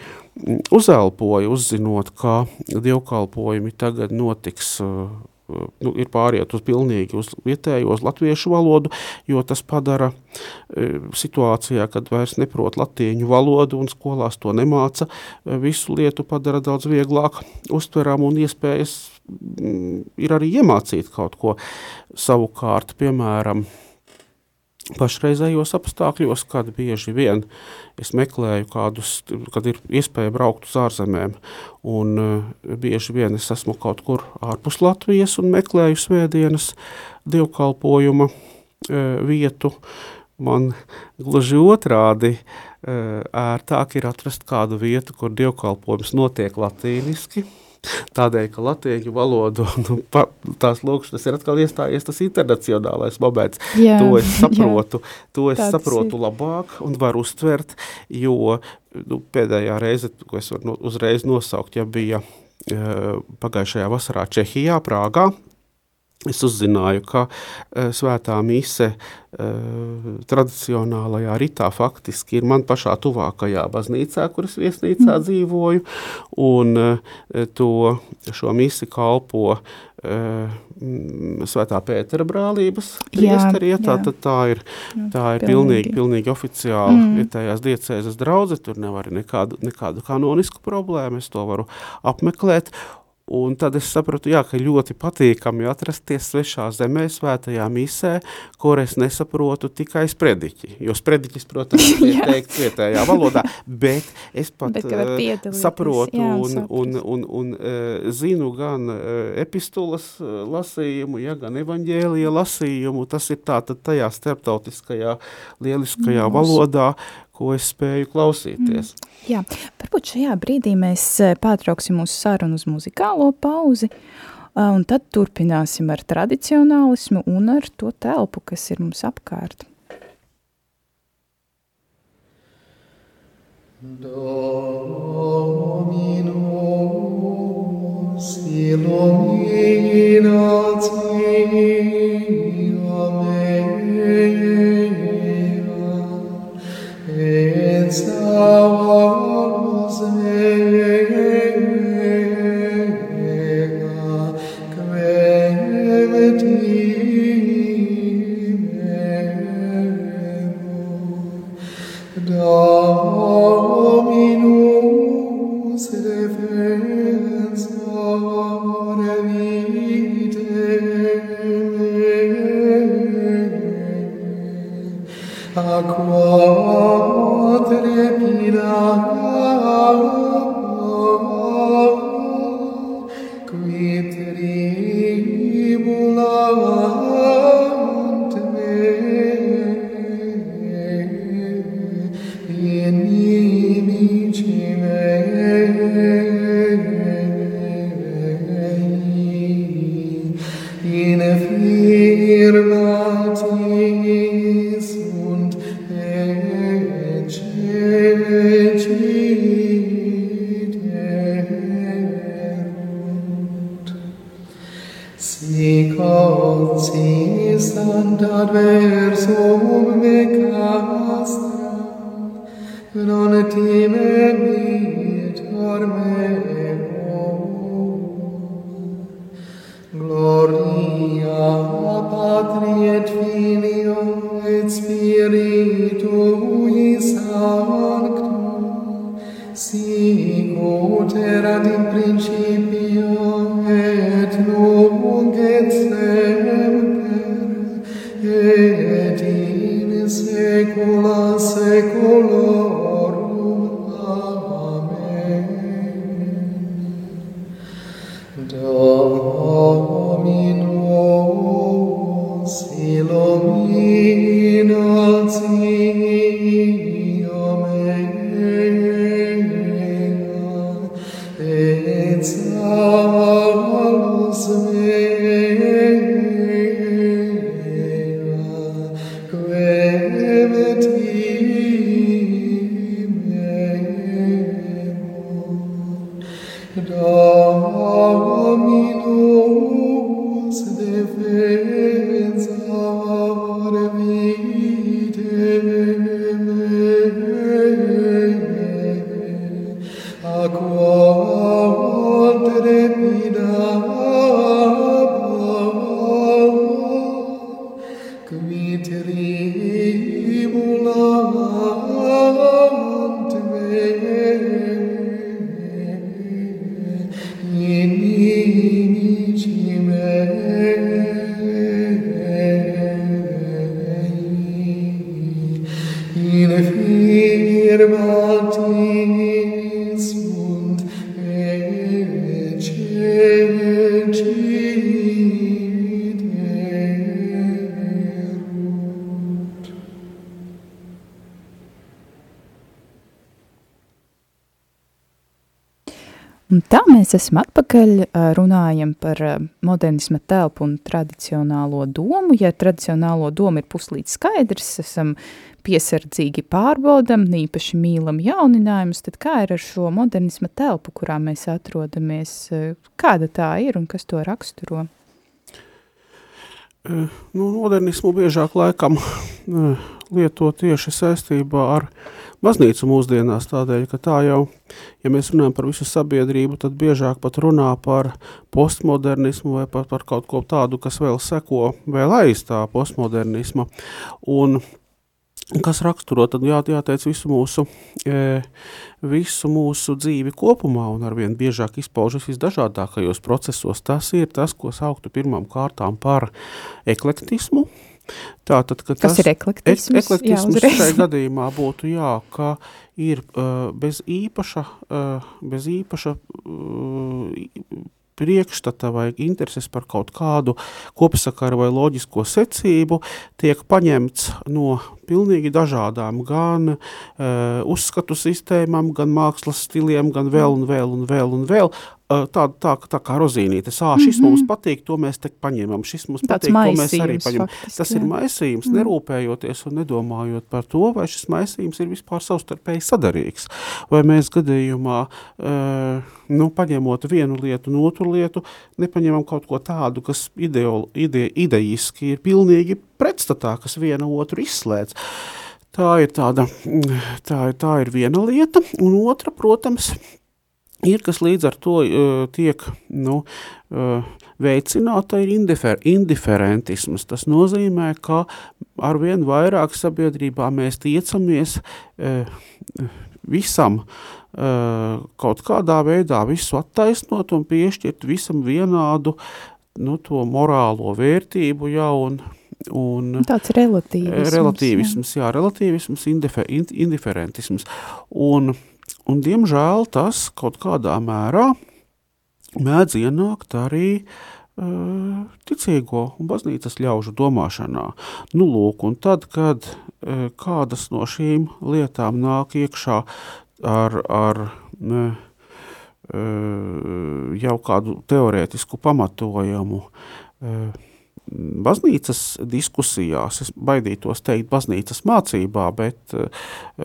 uzelpoja, uzzinot, ka dievkalpojumi tagad notiks nu, ir pāriet uz pilnīgi uz vietējo, uz latviešu valodu, jo tas padara e, situācijā, kad vairs neprot latīņu valodu un skolās to nemāca, visu lietu padara daudz vieglāk uztveram un iespējas Mm, ir arī iemācīt kaut ko. Savukārt, piemēram, pašreizējos apstākļos, kad bieži vien es meklēju kādus, kad ir iespēja braukt uz ārzemēm, un uh, bieži vien es esmu kaut kur ārpus Latvijas un meklēju svētdienas dievkalpojuma uh, vietu, man gluži otrādi uh, ērtāk ir atrast kādu vietu, kur dievkalpojums notiek latīniski, Tādēļ, ka latviešu valodu, nu, pa, tās lūkšanas ir atkal iestājies tas internacionālais moments. Jā, to es saprotu, jā, to es saprotu ir. labāk un varu uztvert, jo nu, pēdējā reize, ko es varu uzreiz nosaukt, ja bija uh, pagājušajā vasarā Čehijā, Prāgā, Es uzzināju, ka uh, svētā mise uh, tradicionālajā ritā faktiski ir man pašā tuvākajā baznīcā, kuras viesnīcā mm. dzīvoju, un uh, to, šo misi kalpo uh, Svētā Pētera brālības priesteri, ja, tā, ir, tā ir pilnīgi, pilnīgi, pilnīgi oficiāli mm. vietējās diecēzes draudze, tur nevar nekādu, nekādu kanonisku problēmu, es to varu apmeklēt, Un tad es sapratu, jā, ka ļoti patīkami atrasties svešā zemē, svētajā misē, kur es nesaprotu tikai sprediķi. Jo sprediķis, protams, ir teikt vietējā valodā, bet es pat bet, uh, saprotu jā, un, un, un, un, un uh, zinu gan uh, epistulas lasījumu, ja, gan evaņģēlija lasījumu. Tas ir tātad tajā starptautiskajā lieliskajā Mūsu. valodā, ko es spēju klausīties. Mm. Jā, varbūt šajā brīdī mēs eh, pārtrauksim mūsu sarunu uz muzikālo pauzi, un tad turpināsim ar tradicionālismu un ar to telpu, kas ir mums apkārt. Dominus illuminat mea since thou art risen. Mēs esam atpakaļ, runājam par modernisma telpu un tradicionālo domu. Ja tradicionālo domu ir puslīdz skaidrs, esam piesardzīgi pārbaudam, īpaši mīlam jauninājumus, tad kā ir ar šo modernisma telpu, kurā mēs atrodamies? Kāda tā ir un kas to raksturo? Nu, modernismu biežāk laikam eh, lieto tieši saistībā ar baznīcu mūsdienās, tādēļ, ka tā jau, ja mēs runājam par visu sabiedrību, tad biežāk pat runā par postmodernismu vai par, par kaut ko tādu, kas vēl seko vēl aiz tā postmodernisma. Un kas raksturo, tad jā, jāteic visu mūsu, e, visu mūsu dzīvi kopumā un arvien biežāk izpaužas visdažādākajos procesos. Tas ir tas, ko sauktu pirmām kārtām par eklektismu. Tātad, ka Kas tas, ir eklektisms? Ek, eklektisms Jā, šajā gadījumā būtu jā, ka ir uh, bez īpaša, uh, bez īpaša uh, priekšstata vai intereses par kaut kādu kopsakaru vai loģisko secību tiek paņemts no pilnīgi dažādām gan uh, uzskatu sistēmām, gan mākslas stiliem, gan vēl un vēl un vēl un vēl. Uh, tā, tā, tā kā rozīnīte, sā, šis mm -hmm. mums patīk, to mēs te paņemam, šis mums. Tāds patīk, to mēs arī paņemam. faktiski, Tas ir jā. maisījums, mm. nerūpējoties un nedomājot par to, vai šis maisījums ir vispār savstarpēji sadarīgs. Vai mēs gadījumā, uh, nu, paņemot vienu lietu un otru lietu, nepaņemam kaut ko tādu, kas ideol, ide, ideiski ir pilnīgi pretstatā, kas viena otru izslēdz. Tā ir, tāda, tā, tā ir viena lieta, un otra, protams, ir, kas līdz ar to uh, tiek nu, uh, veicināta, ir indifer, indiferentisms. Tas nozīmē, ka arvien vairāk sabiedrībā mēs tiecamies uh, visam uh, kaut kādā veidā visu attaisnot un piešķirt visam vienādu nu, to morālo vērtību jau un, un Tāds relatīvisms. Relatīvisms, jā, relatīvisms, indife, in, indiferentisms. Un, un, diemžēl, tas kaut kādā mērā mēdz ienākt arī uh, ticīgo un baznīcas ļaužu domāšanā. Nu, lūk, un tad, kad uh, kādas no šīm lietām nāk iekšā ar, ar ne, uh, jau kādu teorētisku pamatojumu, uh, baznīcas diskusijās, es baidītos teikt baznīcas mācībā, bet uh,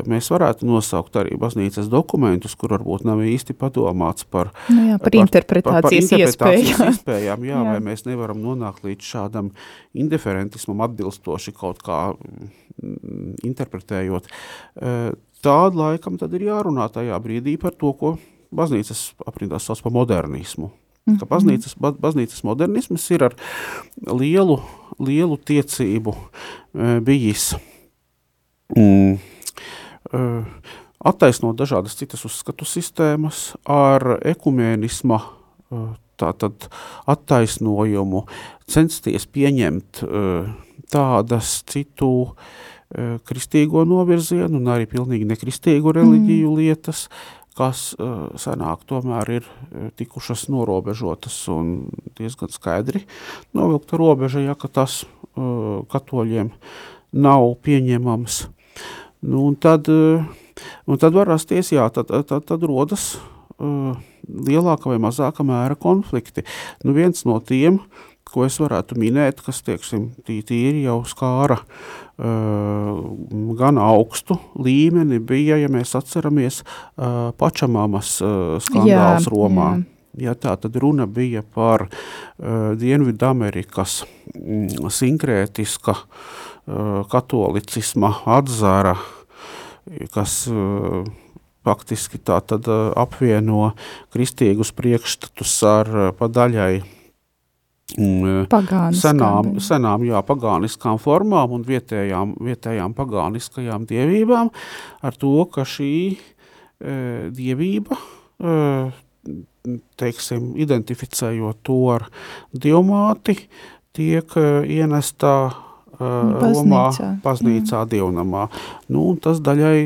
mēs varētu nosaukt arī baznīcas dokumentus, kur varbūt nav īsti padomāts par, Nu jā, par interpretācijas interpretācijas iespējām. iespējām, jā, Jā. vai mēs nevaram nonākt līdz šādam indiferentismam atbilstoši kaut kā mm, interpretējot. Uh, Tāda laikam tad ir jārunā tajā brīdī par to, ko baznīcas aprindās sauc par modernismu. Mhm. Ka baznīcas, ba, baznīcas modernisms ir ar lielu, lielu tiecību e, bijis mm, e, attaisnot dažādas citas uzskatu sistēmas ar ekumēnisma e, tātad attaisnojumu, censties pieņemt tādas citu kristīgo novirzienu un arī pilnīgi nekristīgu reliģiju mm. lietas, kas uh, senāk tomēr ir tikušas norobežotas un diezgan skaidri novilkta robeža, ja ka tas uh, katoļiem nav pieņemams. Nu, un tad, uh, un tad var rasties, jā, tad, tad, tad rodas uh, lielāka vai mazāka mēra konflikti. Nu, viens no tiem, ko es varētu minēt, kas, tieksim, tīri jau skāra gan augstu līmeni, bija, ja mēs atceramies, pačamamas uh, skandāls jā, Romā. Jā. Ja tā tad runa bija par uh, Dienvidamerikas mm, sinkrētiska uh, katolicisma atzara, kas uh, faktiski tā tad apvieno kristīgus priekšstatus ar padaļai Mm, senām, senām jā, pagāniskām formām un vietējām, vietējām pagāniskajām dievībām, ar to, ka šī e, dievība, e, teiksim, identificējot to ar dievmāti, tiek e, ienestā Romā, baznīcā, dievnamā. Nu, tas daļai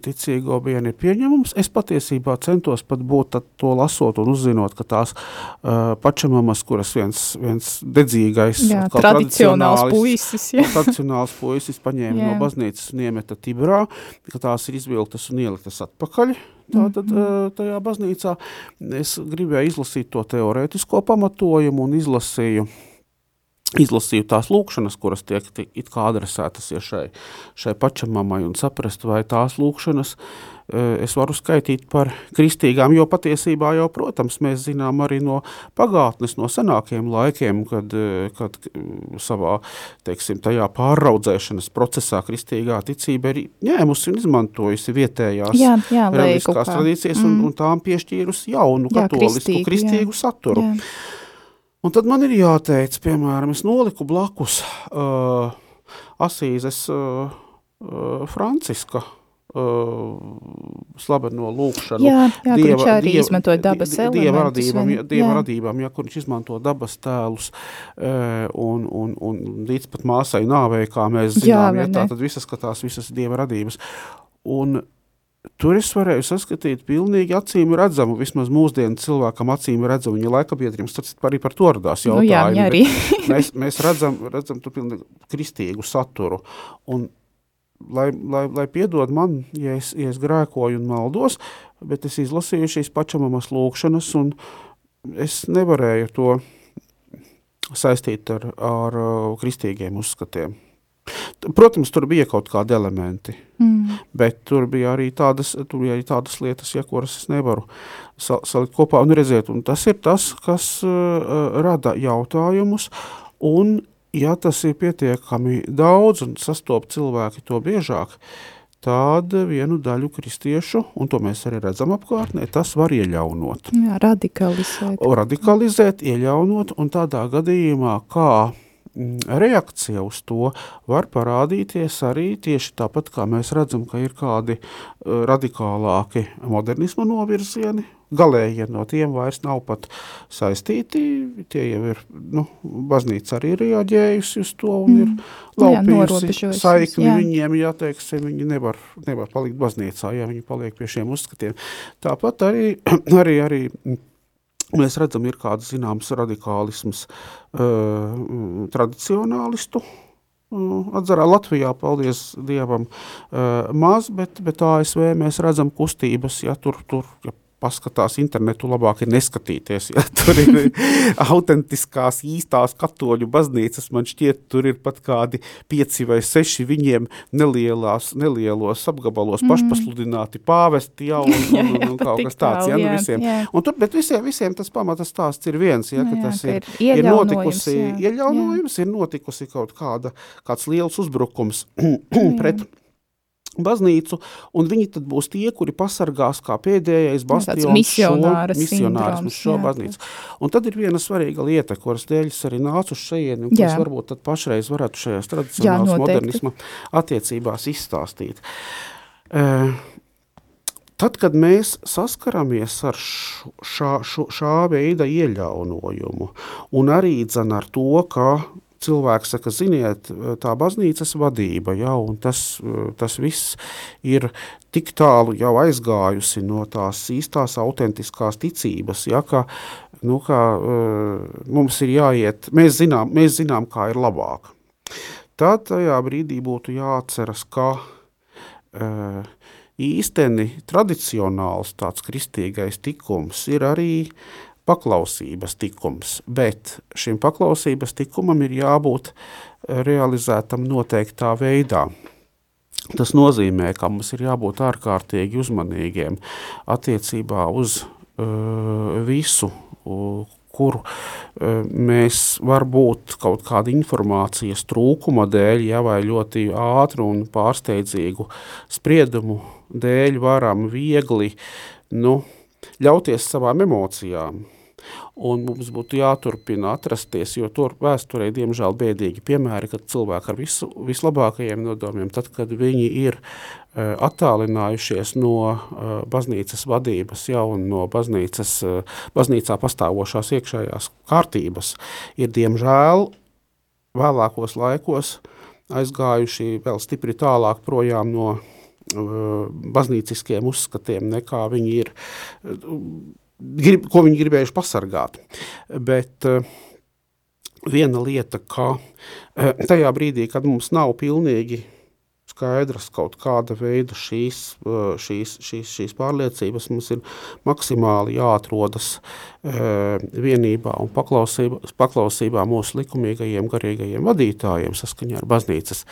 ticīgo bija nepieņemams. Es patiesībā centos pat būt to lasot un uzzinot, ka tās uh, pačamamas, kuras viens, viens dedzīgais, jā, tradicionāls puisis, jā. tradicionāls puisis paņēma jā. no baznīcas un iemeta Tibrā, ka tās ir izvilktas un ieliktas atpakaļ. Tātad mm -hmm. tajā baznīcā es gribēju izlasīt to teorētisko pamatojumu un izlasīju uh, izlasīju tās lūkšanas, kuras tiek it kā adresētas ja šai, šai pačamamai un saprast, vai tās lūkšanas e, es varu skaitīt par kristīgām, jo patiesībā jau, protams, mēs zinām arī no pagātnes, no senākiem laikiem, kad, e, kad savā, teiksim, tajā pārraudzēšanas procesā kristīgā ticība ir ņēmusi un izmantojusi vietējās jā, jā, reliģiskās tradīcijas mm. un, un tām piešķīrusi jaunu jā, katolisku kristīgu, kristīgu jā. saturu. Jā. Un tad man ir jāteic, piemēram, es noliku blakus uh, Asīzes uh, uh, Franciska uh, slaveno lūkšanu. Jā, jā dieva, viņš arī dieva, izmantoja dabas elementus. Dieva radībām, ja, dieva jā. radībām, ja, kur viņš izmanto dabas tēlus uh, un, un, un līdz pat māsai nāvei, kā mēs zinām, jā, ja, tā tad visas skatās visas dieva radības. Un Tur es varēju saskatīt pilnīgi acīm redzamu, vismaz mūsdienu cilvēkam acīm redzamu, viņa laikabiedriem arī par to radās jautājumi. Nu, jā, jā, arī. mēs, mēs redzam, redzam tur pilnīgi kristīgu saturu, un lai, lai, lai piedod man, ja es, ja es grēkoju un maldos, bet es izlasīju šīs pačamamas lūkšanas, un es nevarēju to saistīt ar, ar kristīgiem uzskatiem. Protams, tur bija kaut kādi elementi, mm. bet tur bija arī tādas, tur bija arī tādas lietas, ja, kuras es nevaru salikt kopā un redzēt. Un tas ir tas, kas uh, rada jautājumus, un ja tas ir pietiekami daudz un sastop cilvēki to biežāk, tad vienu daļu kristiešu, un to mēs arī redzam apkārtnē, tas var ieļaunot. Jā, radikalizēt. Radikalizēt, ieļaunot, un tādā gadījumā, kā reakcija uz to var parādīties arī tieši tāpat, kā mēs redzam, ka ir kādi uh, radikālāki modernisma novirzieni. Galējie no tiem vairs nav pat saistīti. Tie jau ir, nu, baznīca arī reaģējusi uz to un mm. ir laupījusi saikni jā. viņiem, ja teiksim, viņi nevar, nevar palikt baznīcā, ja viņi paliek pie šiem uzskatiem. Tāpat arī, arī, arī Mēs redzam, ir kāds zināms radikālisms uh, tradicionālistu uh, atzarā. Latvijā, paldies Dievam, uh, maz, bet, bet ASV mēs redzam kustības, ja tur, tur ja paskatās internetu, labāk ir neskatīties. Ja? Tur ir autentiskās, īstās katoļu baznīcas. Man šķiet, tur ir pat kādi pieci vai seši viņiem nelielās, nelielos apgabalos mm. pašpasludināti pāvesti jau un, un, un, un kaut kas tāds. Ja? Nu, visiem. Un tur, bet visiem, visiem tas pamatas stāsts ir viens, ja? ka jā, tas ir, ir, notikusi, ieļaunojums, ir notikusi kaut kāda, kāds liels uzbrukums pret baznīcu, un viņi tad būs tie, kuri pasargās kā pēdējais bastions šo misionārismu, šo jā, baznīcu. Un tad ir viena svarīga lieta, kuras dēļ es arī nācu uz šejieni, un kuras varbūt tad pašreiz varētu šajās tradicionālas modernisma attiecībās izstāstīt. Uh, Tad, kad mēs saskaramies ar šā, šā, šā veida ieļaunojumu un arī dzen ar to, ka cilvēks saka, ziniet, tā baznīcas vadība, ja, un tas, tas viss ir tik tālu jau aizgājusi no tās īstās autentiskās ticības, ja, ka, nu, ka mums ir jāiet, mēs zinām, mēs zinām, kā ir labāk. Tad tajā brīdī būtu jāatceras, ka īsteni tradicionāls tāds kristīgais tikums ir arī paklausības tikums, bet šim paklausības tikumam ir jābūt realizētam noteiktā veidā. Tas nozīmē, ka mums ir jābūt ārkārtīgi uzmanīgiem attiecībā uz uh, visu, uh, kur uh, mēs varbūt kaut kāda informācijas trūkuma dēļ, ja, vai ļoti ātru un pārsteidzīgu spriedumu dēļ varam viegli nu, ļauties savām emocijām. Un mums būtu jāturpina atrasties, jo tur vēsturē, diemžēl, bēdīgi piemēri, kad cilvēki ar visu, vislabākajiem nodomiem, tad, kad viņi ir uh, attālinājušies no uh, baznīcas vadības jau no baznīcas, uh, baznīcā pastāvošās iekšējās kārtības, ir, diemžēl, vēlākos laikos aizgājuši vēl stipri tālāk projām no baznīciskiem uzskatiem, nekā viņi ir, grib, ko viņi gribējuši pasargāt. Bet viena lieta, ka tajā brīdī, kad mums nav pilnīgi skaidrs kaut kāda veida šīs, šīs, šīs, šīs pārliecības, mums ir maksimāli jāatrodas vienībā un paklausībā, paklausībā mūsu likumīgajiem garīgajiem vadītājiem saskaņā ar baznīcas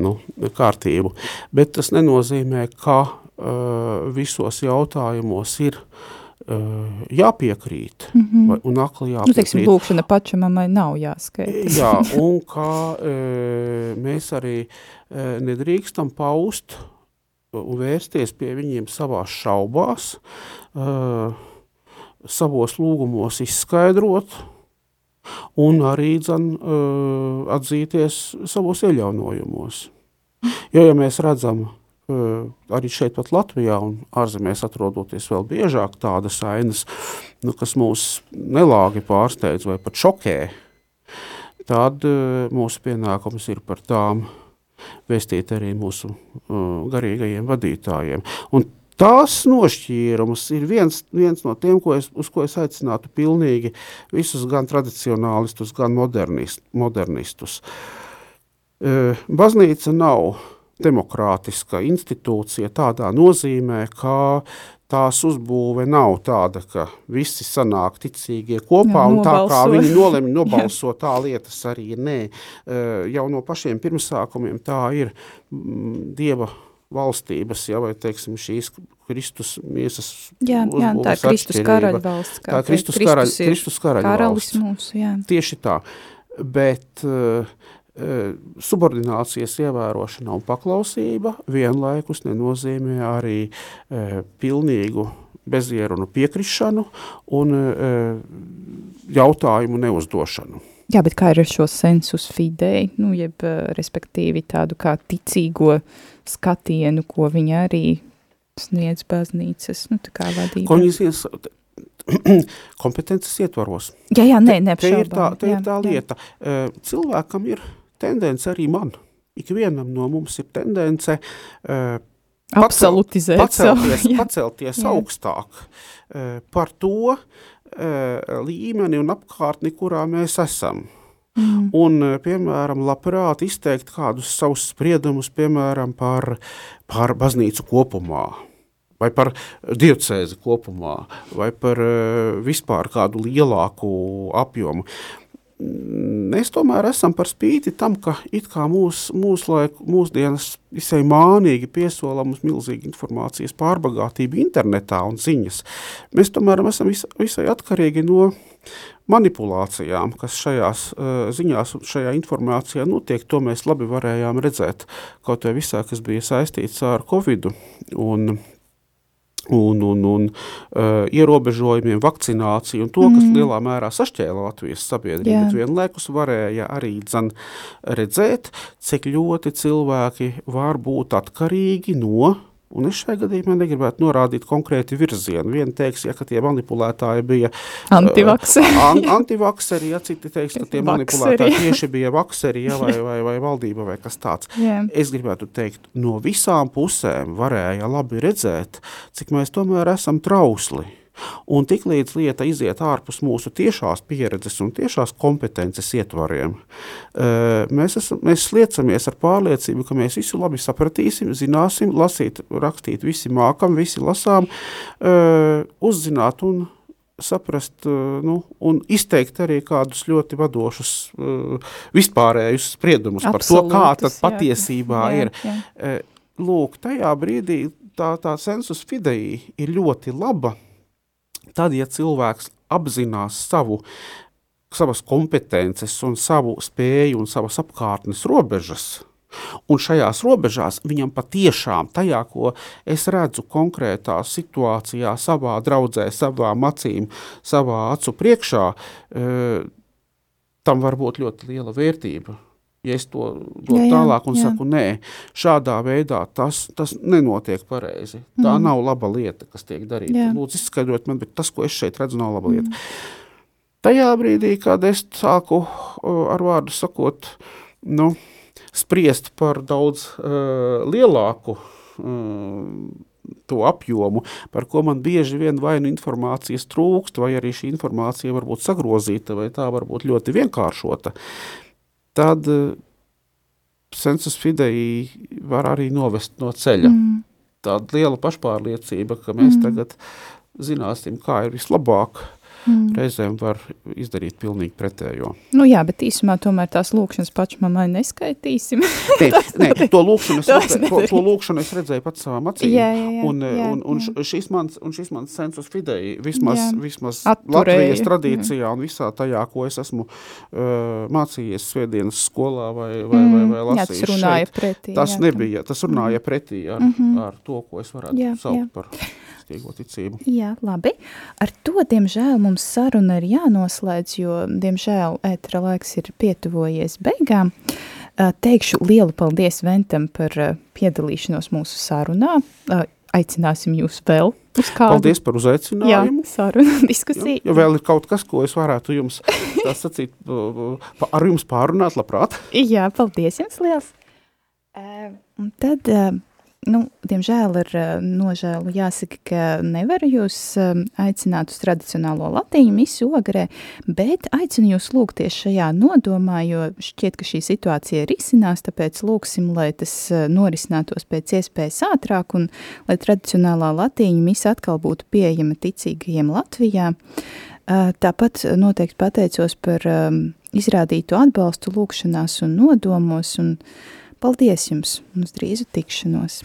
nu, kārtību. Bet tas nenozīmē, ka uh, visos jautājumos ir uh, jāpiekrīt mm -hmm. vai, un akli jāpiekrīt. Nu, teiksim, lūkšana pačamamai nav jāskaita. Jā, un ka uh, mēs arī uh, nedrīkstam paust un vērsties pie viņiem savās šaubās, uh, savos lūgumos izskaidrot, un arī dzen, uh, atzīties savos ieļaunojumos. Jo, ja mēs redzam, uh, arī šeit pat Latvijā un ārzemēs atrodoties vēl biežāk tādas ainas, nu, kas mūs nelāgi pārsteidz vai pat šokē, tad uh, mūsu pienākums ir par tām vēstīt arī mūsu garīgajiem vadītājiem. Un Tās nošķīrums ir viens, viens no tiem, ko es, uz ko es aicinātu pilnīgi visus gan tradicionālistus, gan modernist, modernistus. E, baznīca nav demokrātiska institūcija tādā nozīmē, ka tās uzbūve nav tāda, ka visi sanāk ticīgie kopā, Jā, un tā kā viņi nolemj nobalso, tā lietas arī. Nē, e, jau no pašiem pirmsākumiem tā ir Dieva valstības, ja, vai teiksim, šīs Kristus miesas jā, jā, tā ir Kristus karaļa valsts. Tā Kristus, karaļ, Kristus karaļa karalis. Mūsu, jā. Tieši tā. Bet uh, subordinācijas ievērošana un paklausība vienlaikus nenozīmē arī uh, pilnīgu bezierunu piekrišanu un uh, jautājumu neuzdošanu. Jā, bet kā ir ar šo sensus fidei, nu, jeb respektīvi tādu kā ticīgo skatienu, ko viņa arī sniedz baznīcas, nu, tā kā vadība. Ko viņas ies, kompetences ietvaros. Jā, jā, nē, neapšaubām. Te ir tā, te jā, ir tā lieta. Jā. Cilvēkam ir tendence arī man. Ikvienam no mums ir tendence uh, Absolutizēt pacelties, savu, pacelties jā. augstāk uh, par to uh, līmeni un apkārtni, kurā mēs esam. Mm. Un, eh, piemēram, labprāt izteikt kādus savus spriedumus, piemēram, par, par baznīcu kopumā, vai par diecēzi kopumā, vai par uh, vispār kādu lielāku apjomu. Mēs tomēr esam par spīti tam, ka it kā mūs, mūs laik, mūsdienas visai mānīgi piesola mums milzīga informācijas pārbagātība internetā un ziņas. Mēs tomēr esam vis, visai atkarīgi no manipulācijām, kas šajās uh, ziņās, šajā informācijā notiek, to mēs labi varējām redzēt kaut vai visā, kas bija saistīts ar Covidu un un, un, un uh, ierobežojumiem, vakcināciju un to, kas mm. lielā mērā sašķēla Latvijas sabiedrību. Yeah. Bet vienlaikus varēja arī dzan, redzēt, cik ļoti cilvēki var būt atkarīgi no Un es šajā gadījumā negribētu norādīt konkrēti virzienu. Viena teiks, ja, ka tie manipulētāji bija Antivakseri. uh, an, antivakseri, ja citi teiks, ka tie Vakseri. manipulētāji tieši bija vakseri, ja, vai, vai, vai valdība vai kas tāds. Jā. Es gribētu teikt, no visām pusēm varēja labi redzēt, cik mēs tomēr esam trausli. Un tiklīdz lieta iziet ārpus mūsu tiešās pieredzes un tiešās kompetences ietvariem, eh, mēs, esam, mēs sliecamies ar pārliecību, ka mēs visu labi sapratīsim, zināsim, lasīt, rakstīt, visi mākam, visi lasām, eh, uzzināt un saprast eh, nu, un izteikt arī kādus ļoti vadošus vispārējus spriedumus par to, kā tad Absolūtus, patiesībā Jā, ir. jā. Lūk, tajā brīdī tā, tā sensus fidei ir ļoti laba, tad, ja cilvēks apzinās savu, savas kompetences un savu spēju un savas apkārtnes robežas, un šajās robežās viņam patiešām tajā, ko es redzu konkrētā situācijā, savā draudzē, savā acīm, savā acu priekšā, eh, tam var būt ļoti liela vērtība. Ja es to dodu Jā, jā, tālāk un jā. saku, nē, šādā veidā tas, tas nenotiek pareizi. Tā Mhm. nav laba lieta, kas tiek darīta. Lūdzu, izskaidrojiet man, bet tas, ko es šeit redzu, nav laba lieta. Tajā brīdī, kad es sāku ar vārdu sakot, nu, spriest par daudz uh, lielāku uh, to apjomu, par ko man bieži vien vai nu informācijas trūkst, vai arī šī informācija var būt sagrozīta, vai tā var būt ļoti vienkāršota, tad uh, sensus fidei var arī novest no ceļa. Mm. Tāda liela pašpārliecība, ka mēs Mm. tagad zināsim, kā ir vislabāk, Mm. reizēm var izdarīt pilnīgi pretējo. Nu jā, bet īsumā tomēr tās lūkšanas pašmamai neskaitīsim. Nē, nē, to lūkšanu es, to redzēju, to, to lūkšanu es redzēju pats savām acīm. Jā, jā, jā, un, jā, un, un, jā. šis mans, un šis mans sensus fidei, vismaz, Jā. vismaz Atturēja, Latvijas tradīcijā un visā tajā, ko es esmu uh, mācījies svētdienas skolā vai, vai, vai, vai Mm, jā, tas lasījis runāja šeit, pretī. tas jā, nebija, tas runāja pretī ar, Mhm. ar to, ko es varētu Jā, saukt jā. par kristīgo ticību. Jā, labi. Ar to, diemžēl, mums saruna ir jānoslēdz, jo, diemžēl, ētera laiks ir pietuvojies beigām. Teikšu lielu paldies Ventam par piedalīšanos mūsu sarunā. Aicināsim jūs vēl uz kādu. Paldies par Jā, uzaicinājumu. sarunu, Ja, diskusiju. ja vēl ir kaut kas, ko es varētu jums tā sacīt, ar jums pārunāt, labprāt. Jā, paldies jums liels. Un tad, nu, diemžēl ar uh, nožēlu jāsaka, ka nevaru jūs um, aicināt uz tradicionālo latīņu misu ogarē, bet aicinu jūs lūgties šajā nodomā, jo šķiet, ka šī situācija ir izcinās, tāpēc lūksim, lai tas uh, norisinātos pēc iespējas ātrāk un lai tradicionālā latīņu misa atkal būtu pieejama ticīgajiem Latvijā. Tāpat noteikti pateicos par um, izrādītu atbalstu lūkšanās un nodomos, un paldies jums un uz drīzu tikšanos.